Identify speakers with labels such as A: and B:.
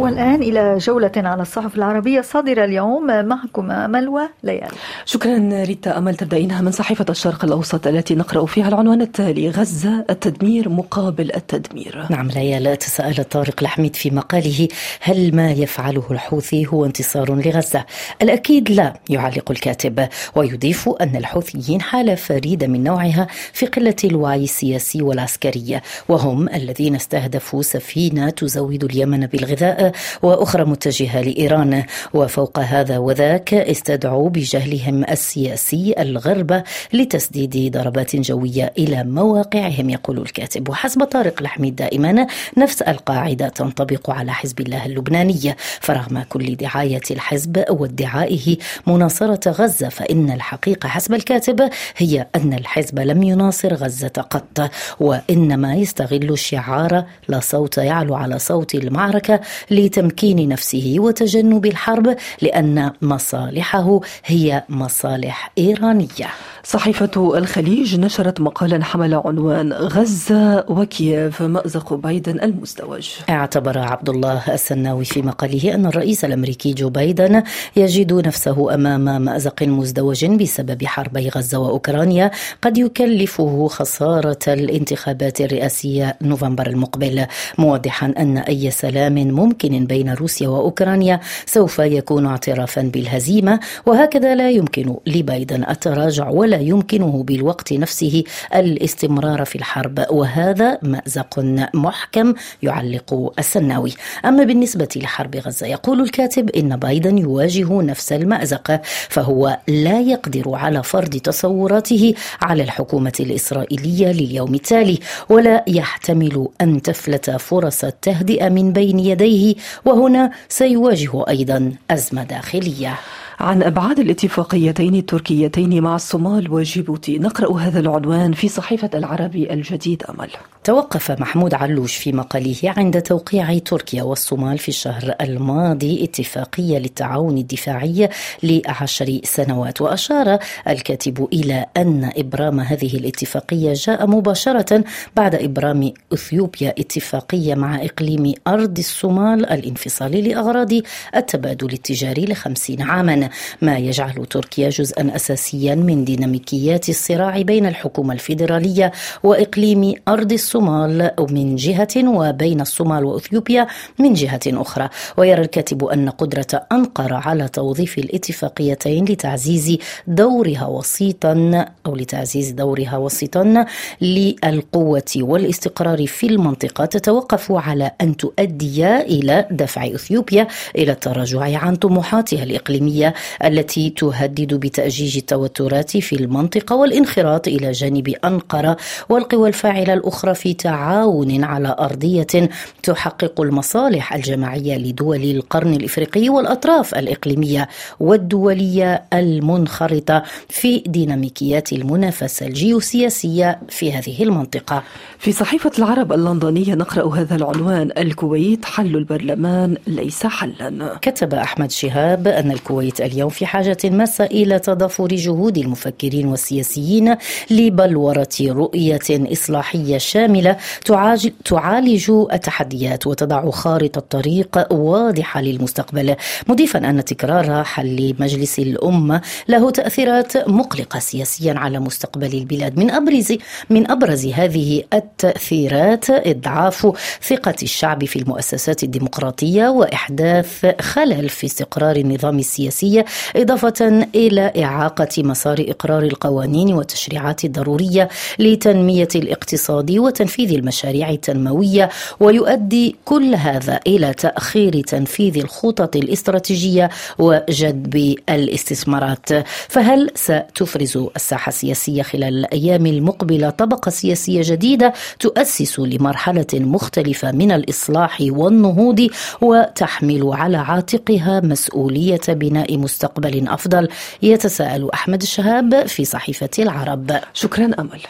A: والآن إلى جولة على الصحف العربية صادرة اليوم معكم ملوى ليال
B: شكرا ريتا أمل. تبدأينها من صحيفة الشرق الأوسط التي نقرأ فيها العنوان التالي غزة التدمير مقابل التدمير.
C: نعم ليال تساءل طارق الحميد في مقاله هل ما يفعله الحوثي هو انتصار لغزة؟ الأكيد لا يعلق الكاتب. ويضيف أن الحوثيين حالة فريدة من نوعها في قلة الوعي السياسي والعسكري. وهم الذين استهدفوا سفينة تزود اليمن بالغذاء وأخرى متجهة لإيران. وفوق هذا وذاك استدعوا بجهلهم السياسي الغرب لتسديد ضربات جوية إلى مواقعهم يقول الكاتب. وحسب طارق الحميد دائما نفس القاعدة تنطبق على حزب الله اللبناني. فرغم كل دعاية الحزب وادعائه مناصرة غزة فإن الحقيقة حسب الكاتب هي أن الحزب لم يناصر غزة قط وإنما يستغل الشعار لا صوت يعلو على صوت المعركة لتمكين نفسه وتجنب الحرب لأن مصالحه هي مصالح إيرانية.
B: صحيفة الخليج نشرت مقالا حمل عنوان غزة وكييف مأزق بايدن المزدوج.
C: اعتبر عبد الله السناوي في مقاله أن الرئيس الأمريكي جو بايدن يجد نفسه أمام مأزق مزدوج بسبب حربي غزة وأوكرانيا قد يكلفه خسارة الانتخابات الرئاسية نوفمبر المقبل موضحا أن أي سلام ممكن بين روسيا وأوكرانيا سوف يكون اعترافا بالهزيمة وهكذا لا يمكن لبايدن التراجع ولا يمكنه بالوقت نفسه الاستمرار في الحرب وهذا مأزق محكم يعلق السناوي. أما بالنسبة لحرب غزة يقول الكاتب إن بايدن يواجه نفس المأزق فهو لا يقدر على فرض تصوراته على الحكومة الإسرائيلية لليوم التالي ولا يحتمل أن تفلت فرص التهدئة من بين يديه وهنا سيواجه أيضا أزمة داخلية.
B: عن أبعاد الاتفاقيتين التركيتين مع الصومال وجيبوتي. نقرأ هذا العنوان في صحيفة العربي الجديد أمل.
C: توقف محمود علوش في مقاله عند توقيع تركيا والصومال في الشهر الماضي اتفاقية للتعاون الدفاعي لعشر سنوات. وأشار الكاتب إلى أن إبرام هذه الاتفاقية جاء مباشرة بعد إبرام إثيوبيا اتفاقية مع إقليم أرض الصومال الانفصالي لأغراض التبادل التجاري لخمسين عاما. ما يجعل تركيا جزءا اساسيا من ديناميكيات الصراع بين الحكومة الفيدرالية وإقليم أرض الصومال. من جهة وبين الصومال وإثيوبيا من جهة أخرى. ويرى الكاتب أن قدرة أنقرة على توظيف الاتفاقيتين لتعزيز دورها وسيطا أو لتعزيز دورها وسيطا للقوة والاستقرار في المنطقة. تتوقف على أن تؤدي إلى دفع إثيوبيا إلى التراجع عن طموحاتها الإقليمية التي تهدد بتأجيج التوترات في المنطقة والانخراط إلى جانب أنقرة والقوى الفاعلة الأخرى في تعاون على أرضية تحقق المصالح الجماعية لدول القرن الإفريقي والأطراف الإقليمية والدولية المنخرطة في ديناميكيات المنافسة الجيوسياسية في هذه المنطقة.
B: في صحيفة العرب اللندنية نقرأ هذا العنوان الكويت حل البرلمان ليس حلا.
C: كتب أحمد شهاب أن الكويت اليوم في حاجة ماسة إلى تضافر جهود المفكرين والسياسيين لبلورة رؤية إصلاحية شاملة تعالج التحديات وتضع خارطة طريق واضحة للمستقبل مضيفا أن تكرار حل مجلس الأمة له تأثيرات مقلقة سياسيا على مستقبل البلاد. من أبرز من أبرز هذه التأثيرات إضعاف ثقة الشعب في المؤسسات الديمقراطية وإحداث خلل في استقرار النظام السياسي إضافة إلى إعاقة مسار إقرار القوانين والتشريعات الضرورية لتنمية الاقتصاد وتنفيذ المشاريع التنموية ويؤدي كل هذا إلى تأخير تنفيذ الخطط الاستراتيجية وجذب الاستثمارات. فهل ستفرز الساحة السياسية خلال الأيام المقبلة طبقة سياسية جديدة تؤسس لمرحلة مختلفة من الإصلاح والنهوض وتحمل على عاتقها مسؤولية بناء مستقبل أفضل؟ يتساءل أحمد الشهاب في صحيفة العرب.
B: شكرا أمل.